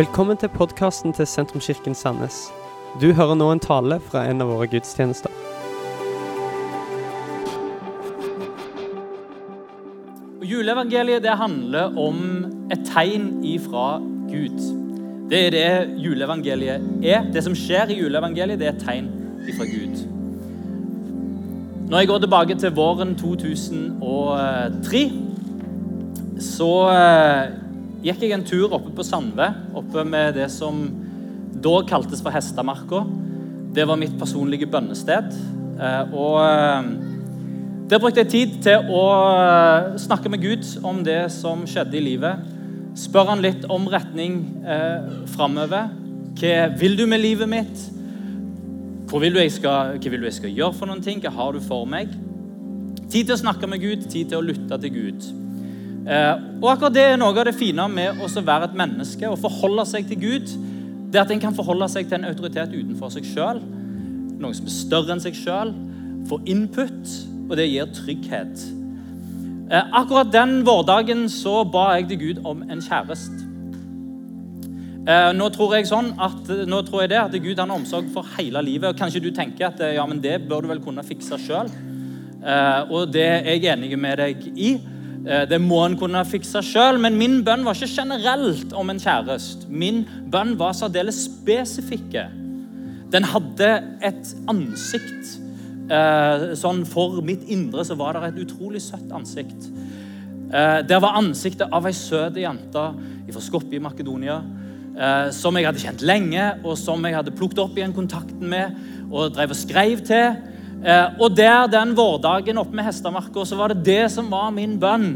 Velkommen til podkasten til Sentrumskirken Sandnes. Du hører nå en tale fra en av våre gudstjenester. Og Juleevangeliet det handler om et tegn ifra Gud. Det er det juleevangeliet er. Det som skjer i juleevangeliet, det er et tegn ifra Gud. Når jeg går tilbake til våren 2003, så eh, gikk jeg en tur oppe på Sandve, oppe med det som da kaltes for Hestamarka. Det var mitt personlige bønnested. Eh, og eh, der brukte jeg tid til å snakke med Gud om det som skjedde i livet. Spør han litt om retning eh, framover. Hva vil du med livet mitt? Vil skal, hva vil du jeg skal gjøre for noen ting? Hva har du for meg? Tid til å snakke med Gud, tid til å lytte til Gud. Eh, og akkurat Det er noe av det fine med å være et menneske og forholde seg til Gud. Det at en kan forholde seg til en autoritet utenfor seg sjøl, noe som er større enn seg sjøl. Få input, og det gir trygghet. Eh, akkurat den vårdagen så ba jeg til Gud om en kjæreste. Eh, nå tror jeg sånn at, nå tror jeg det at Gud har omsorg for hele livet. og Kanskje du tenker at ja, men det bør du vel kunne fikse sjøl. Og det er jeg enig med deg i. Eh, det må en kunne fikse sjøl. Men min bønn var ikke generelt om en kjæreste. Min bønn var særdeles spesifikke. Den hadde et ansikt. Sånn For mitt indre så var det et utrolig søtt ansikt. Der var ansiktet av ei søt jente fra Skopje i Makedonia eh, som jeg hadde kjent lenge, og som jeg hadde plukket opp igjen kontakten med og drev og skrev til. Eh, og der den vårdagen oppe med Hestamarka, så var det det som var min bønn.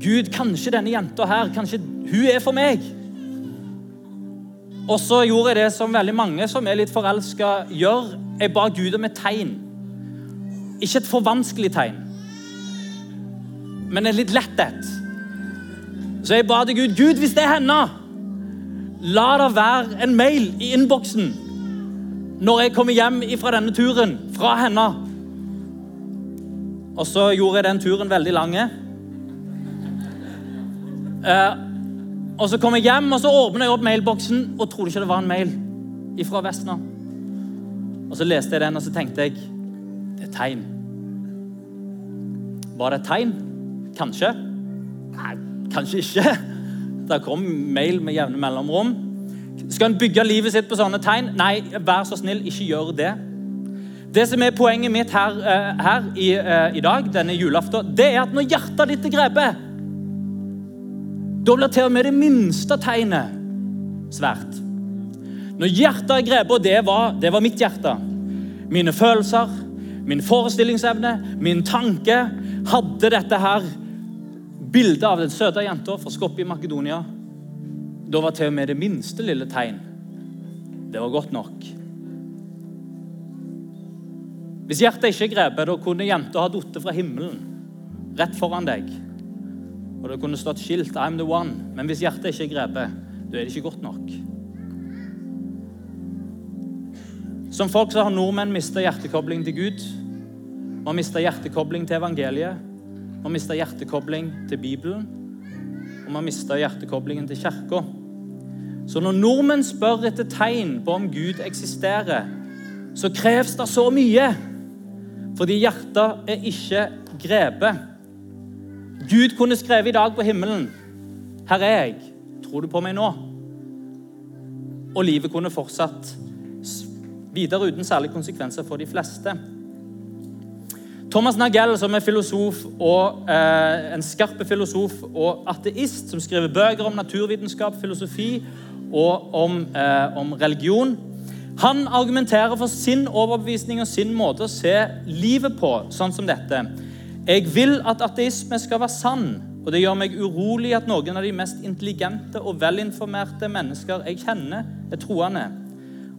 Gud, kanskje denne jenta her, kanskje hun er for meg. Og så gjorde jeg det som veldig mange som er litt forelska, gjør. Jeg ba Gud om et tegn. Ikke et for vanskelig tegn, men et litt lett et. Så jeg ba til Gud Gud, hvis det er henne La det være en mail i innboksen når jeg kommer hjem fra denne turen fra henne. Og så gjorde jeg den turen veldig lang. Eh, og så kom jeg hjem og så åpnet jeg opp mailboksen og trodde ikke det var en mail fra Vestna. Og så leste jeg den, og så tenkte jeg det er tegn. Var det et tegn? Kanskje. Nei, kanskje ikke. Det kom mail med jevne mellomrom. Skal en bygge livet sitt på sånne tegn? Nei, vær så snill, ikke gjør det. Det som er Poenget mitt her, uh, her i, uh, i, dag, denne julaften, det er at når hjertet ditt er grepet, da blir til og med det minste tegnet svært. Når hjertet er grepet, og det var, det var mitt hjerte Mine følelser, min forestillingsevne, min tanke hadde dette her bildet av den søte jenta fra Skopje i Makedonia. Da var til og med det minste lille tegn det var godt nok. Hvis hjertet ikke grepet, da kunne jenta ha falt fra himmelen rett foran deg. Og det kunne stått skilt 'I'm the one'. Men hvis hjertet ikke grepet, da er det ikke godt nok. Som folk så har nordmenn mista hjertekobling til Gud. Vi har mista hjertekobling til evangeliet. Vi har mista hjertekobling til Bibelen, og vi har mista hjertekoblingen til Kirka. Så når nordmenn spør etter tegn på om Gud eksisterer, så kreves det så mye. Fordi hjertet er ikke grepet. Gud kunne skrevet i dag på himmelen 'Her er jeg. Tror du på meg nå?' Og livet kunne fortsatt videre uten særlige konsekvenser for de fleste. Thomas Nagell, som er filosof og eh, en skarp filosof og ateist, som skriver bøker om naturvitenskap, filosofi og om, eh, om religion, han argumenterer for sin overbevisning og sin måte å se livet på, sånn som dette. Jeg vil at ateisme skal være sann, og det gjør meg urolig at noen av de mest intelligente og velinformerte mennesker jeg kjenner, er troende.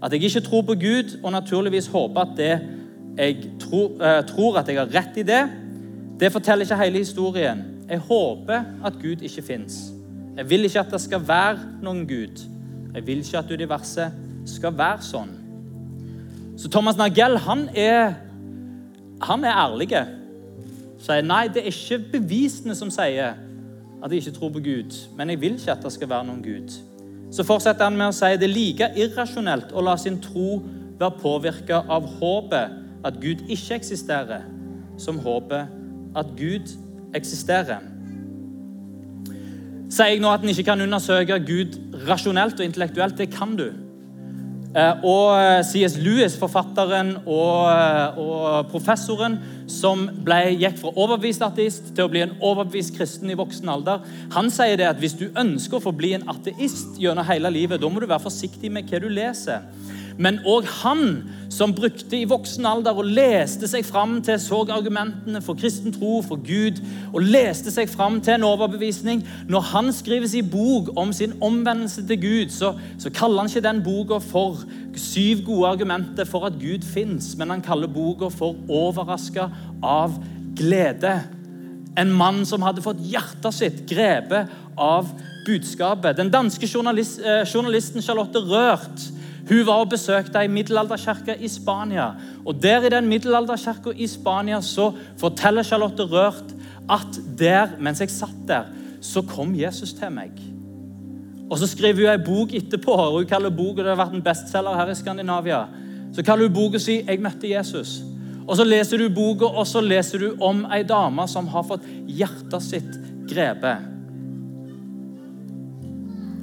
At jeg ikke tror på Gud, og naturligvis håper at det jeg tror, eh, tror at jeg har rett i det, det forteller ikke hele historien. Jeg håper at Gud ikke fins. Jeg vil ikke at det skal være noen Gud. Jeg vil ikke at universet skal være sånn. Så Thomas Nagell han er, han er ærlig. Sier nei, det er ikke bevisene som sier at jeg ikke tror på Gud, men jeg vil ikke at det skal være noen Gud. så fortsetter han med å si det er like irrasjonelt å la sin tro være påvirka av håpet at Gud ikke eksisterer, som håpet at Gud eksisterer. Sier jeg nå at en ikke kan undersøke Gud rasjonelt og intellektuelt? Det kan du. Eh, og eh, C.S. Lewis, forfatteren og, eh, og, professoren som ble, gikk fra overbevist ateist til å bli en overbevist kristen i voksen alder, han sier det at hvis du ønsker å forbli en ateist gjennom hele livet, da må du være forsiktig med hva du leser. Men òg han som brukte i voksen alder og leste seg fram til så for kristen tro, for Gud, og leste seg fram til en overbevisning Når han skriver sin bok om sin omvendelse til Gud, så, så kaller han ikke den boka for syv gode argumenter for at Gud fins, men han kaller boka for 'Overraska av glede'. En mann som hadde fått hjertet sitt grepet av budskapet. Den danske journalist, eh, journalisten Charlotte Rørt hun var og besøkte ei middelalderkirke i Spania. Og Der i den middelalderkirka i Spania så forteller Charlotte Rørt at der, mens jeg satt der, så kom Jesus til meg. Og Så skriver hun ei bok etterpå, og hun kaller boka det har vært en bestselger her i Skandinavia. Så kaller hun boka si 'Jeg møtte Jesus'. Og Så leser du boka, og så leser du om ei dame som har fått hjertet sitt grepet.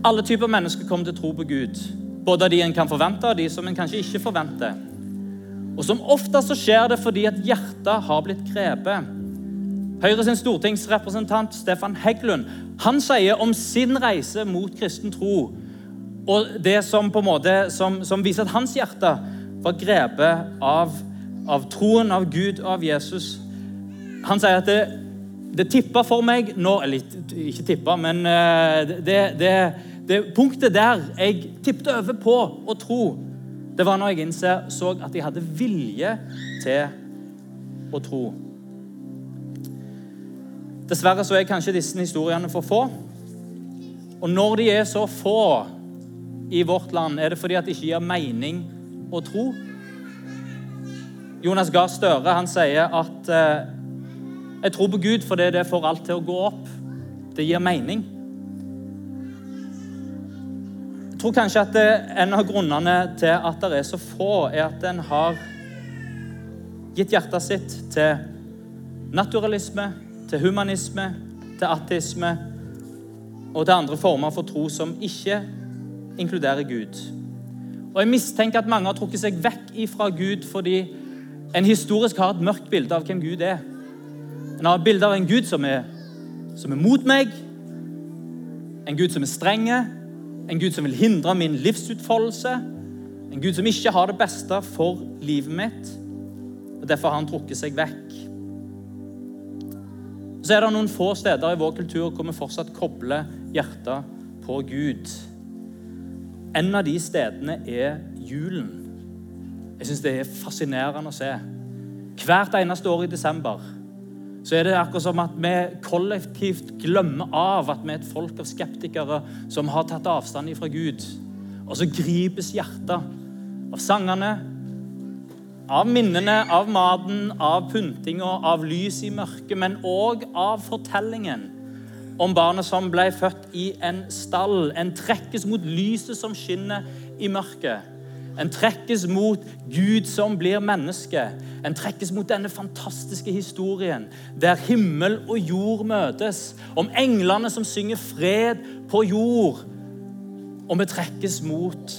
Alle typer mennesker kommer til å tro på Gud. Både de en kan forvente, og de som en kanskje ikke forventer. Og Som oftest så skjer det fordi at hjertet har blitt grepet. Høyre sin stortingsrepresentant Stefan Heggelund han sier om sin reise mot kristen tro og det som på en måte, som, som viser at hans hjerte var grepet av, av troen av Gud og av Jesus. Han sier at det, det tippa for meg nå Eller ikke tippa, men eh, det, det det punktet der jeg tippet over på å tro, det var når jeg innså at jeg hadde vilje til å tro. Dessverre så er kanskje disse historiene for få. Og når de er så få i vårt land, er det fordi at det ikke gir mening å tro. Jonas Gahr Støre han sier at eh, jeg tror på Gud fordi det får alt til å gå opp. Det gir mening. Tror kanskje at en av grunnene til at det er så få, er at en har gitt hjertet sitt til naturalisme, til humanisme, til ateisme og til andre former for tro som ikke inkluderer Gud. Og Jeg mistenker at mange har trukket seg vekk ifra Gud fordi en historisk har et mørkt bilde av hvem Gud er. En har et bilde av en Gud som er, som er mot meg, en Gud som er strenge, en Gud som vil hindre min livsutfoldelse. En Gud som ikke har det beste for livet mitt. og Derfor har han trukket seg vekk. Så er det noen få steder i vår kultur hvor vi fortsatt kobler hjertet på Gud. En av de stedene er julen. Jeg syns det er fascinerende å se. Hvert eneste år i desember så er det akkurat som at vi kollektivt glemmer av at vi er et folk av skeptikere som har tatt avstand fra Gud. Og så gripes hjertet av sangene, av minnene, av maten, av pyntinga, av lys i mørket, men òg av fortellingen om barnet som ble født i en stall. En trekkes mot lyset som skinner i mørket. En trekkes mot Gud som blir menneske. En trekkes mot denne fantastiske historien der himmel og jord møtes. Om englene som synger fred på jord. Og vi trekkes mot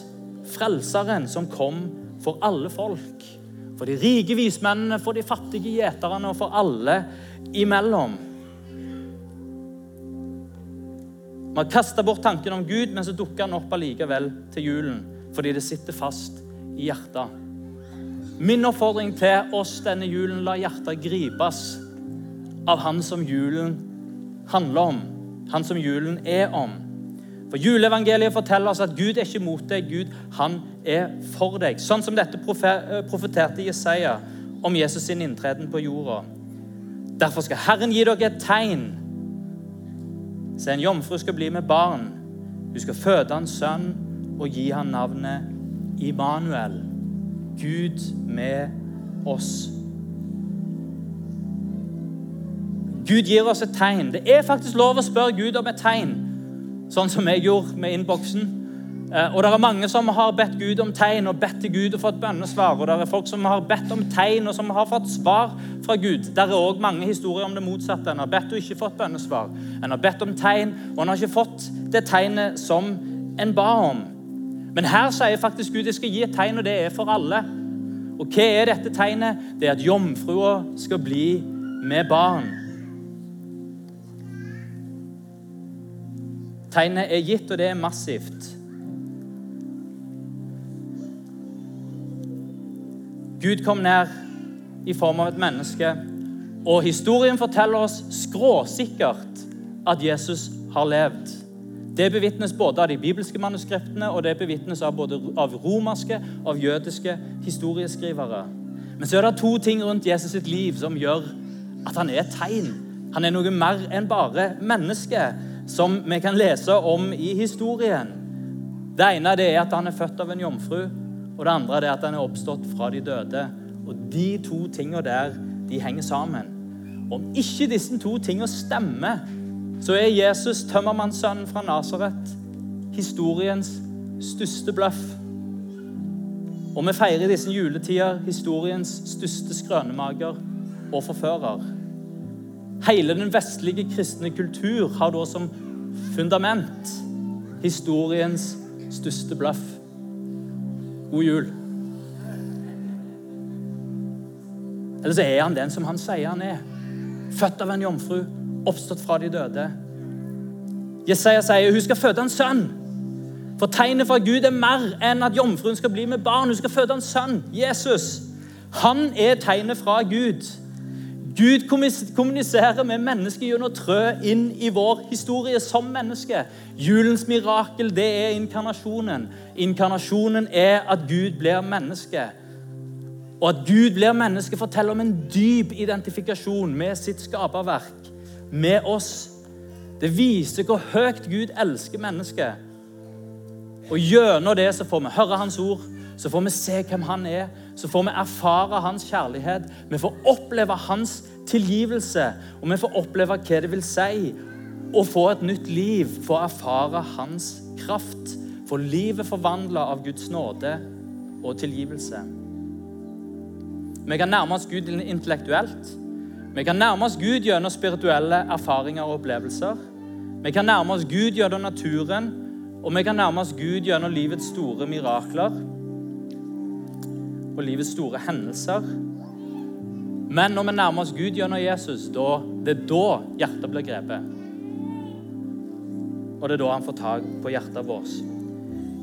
Frelseren som kom for alle folk. For de rike vismennene, for de fattige gjeterne og for alle imellom. Vi har kasta bort tanken om Gud, men så dukker han opp allikevel til julen fordi det sitter fast i hjertet. Min oppfordring til oss denne julen la hjertet gripes av han som julen handler om, han som julen er om. For Juleevangeliet forteller oss at Gud er ikke mot deg, Gud han er for deg. Sånn som dette profeterte Jesaja om Jesus sin inntreden på jorda. Derfor skal Herren gi dere et tegn. Se, en jomfru skal bli med barn. Hun skal føde en sønn og gi han navnet Immanuel. Gud med oss. Gud gir oss et tegn. Det er faktisk lov å spørre Gud om et tegn, sånn som jeg gjorde med innboksen. Eh, og det er mange som har bedt Gud om tegn og bedt til Gud og fått bønnesvar. Og det er folk som har bedt om tegn og som har fått svar fra Gud. Det er òg mange historier om det motsatte. En har bedt og ikke fått bønnesvar. En har bedt om tegn, og en har ikke fått det tegnet som en ba om. Men her sier faktisk Gud jeg skal gi et tegn, og det er for alle. Og hva er dette tegnet? Det er at jomfrua skal bli med barn. Tegnet er gitt, og det er massivt. Gud kom ned i form av et menneske, og historien forteller oss skråsikkert at Jesus har levd. Det bevitnes både av de bibelske manuskriptene og det bevitnes av både av romerske og jødiske historieskrivere. Men så er det to ting rundt Jesus sitt liv som gjør at han er et tegn. Han er noe mer enn bare menneske, som vi kan lese om i historien. Det ene er at han er født av en jomfru, og det andre er at han er oppstått fra de døde. Og De to tingene der de henger sammen. Om ikke disse to tingene stemmer, så er Jesus, tømmermannssønnen fra Nasaret, historiens største bløff. Og vi feirer i disse juletider historiens største skrønemager og forfører. Hele den vestlige kristne kultur har da som fundament historiens største bløff. God jul. Eller så er han den som han sier han er. Født av en jomfru, oppstått fra de døde. Jesaja sier hun skal føde en sønn. For tegnet fra Gud er mer enn at jomfruen skal bli med barn. Hun skal føde en sønn, Jesus. Han er tegnet fra Gud. Gud kommuniserer med mennesket gjennom trø inn i vår historie som menneske. Julens mirakel det er inkarnasjonen. Inkarnasjonen er at Gud blir menneske. Og at Gud blir menneske, forteller om en dyp identifikasjon med sitt skaperverk, med oss. Det viser hvor høyt Gud elsker mennesket. Og gjennom det så får vi høre Hans ord, så får vi se hvem Han er, så får vi erfare Hans kjærlighet. Vi får oppleve Hans tilgivelse, og vi får oppleve hva det vil si å få et nytt liv, få erfare Hans kraft, få livet forvandla av Guds nåde og tilgivelse. Vi kan nærme oss Gud intellektuelt. Vi kan nærme oss Gud gjennom spirituelle erfaringer og opplevelser. Vi kan nærme oss Gud gjennom naturen, og vi kan nærme oss Gud gjennom livets store mirakler og livets store hendelser. Men når vi nærmer oss Gud gjennom Jesus, da, det er da hjertet blir grepet. Og det er da han får tak på hjertet vårt.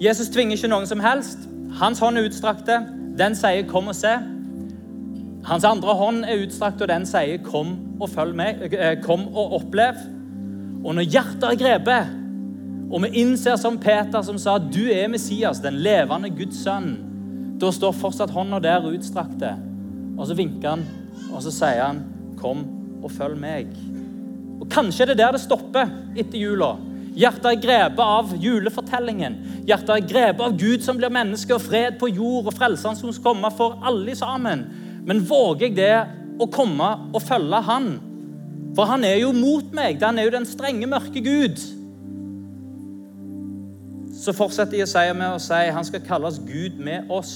Jesus tvinger ikke noen som helst. Hans hånd er utstrakte. Den sier 'kom og se'. Hans andre hånd er utstrakt, og den sier 'kom og følg meg', eh, kom og opplev'. Og når hjertet er grepet, og vi innser som Peter som sa 'du er Messias, den levende Guds sønn', da står fortsatt hånda der utstrakte. Og så vinker han, og så sier han 'kom og følg meg'. Og Kanskje er det der det stopper etter jula. Hjertet er grepet av julefortellingen. Hjertet er grepet av Gud som blir menneske, og fred på jord, og frelseren som skal komme for alle sammen. Men våger jeg det å komme og følge Han? For han er jo mot meg. Han er jo den strenge, mørke Gud. Så fortsetter Jesaja med å si han skal kalles Gud med oss.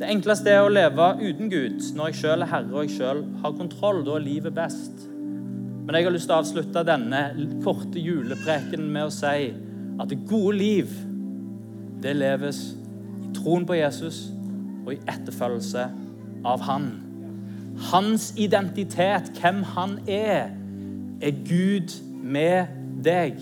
Det enkleste er å leve uten Gud når jeg sjøl er herre og jeg sjøl har kontroll. Da er livet best. Men jeg har lyst til å avslutte denne korte julepreken med å si at det gode liv det leves i troen på Jesus og i etterfølgelse av Han. Hans identitet, hvem han er, er Gud med deg.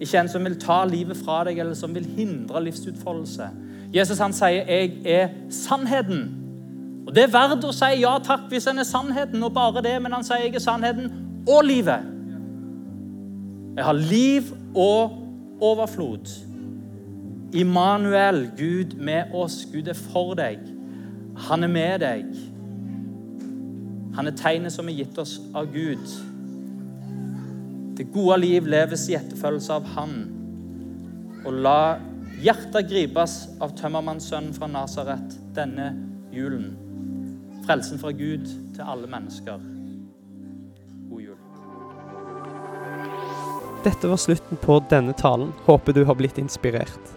Ikke en som vil ta livet fra deg, eller som vil hindre livsutfoldelse. Jesus han sier 'jeg er sannheten'. Og Det er verdt å si ja takk hvis en er sannheten, og bare det, men han sier 'jeg er sannheten og livet'. Jeg har liv og overflod. Immanuel, Gud med oss. Gud er for deg. Han er med deg. Han er tegnet som er gitt oss av Gud. Det gode liv leves i etterfølgelse av Han. Og la hjertet gripes av tømmermannssønnen fra Nasaret denne julen. Frelsen fra Gud til alle mennesker. God jul. Dette var slutten på denne talen. Håper du har blitt inspirert.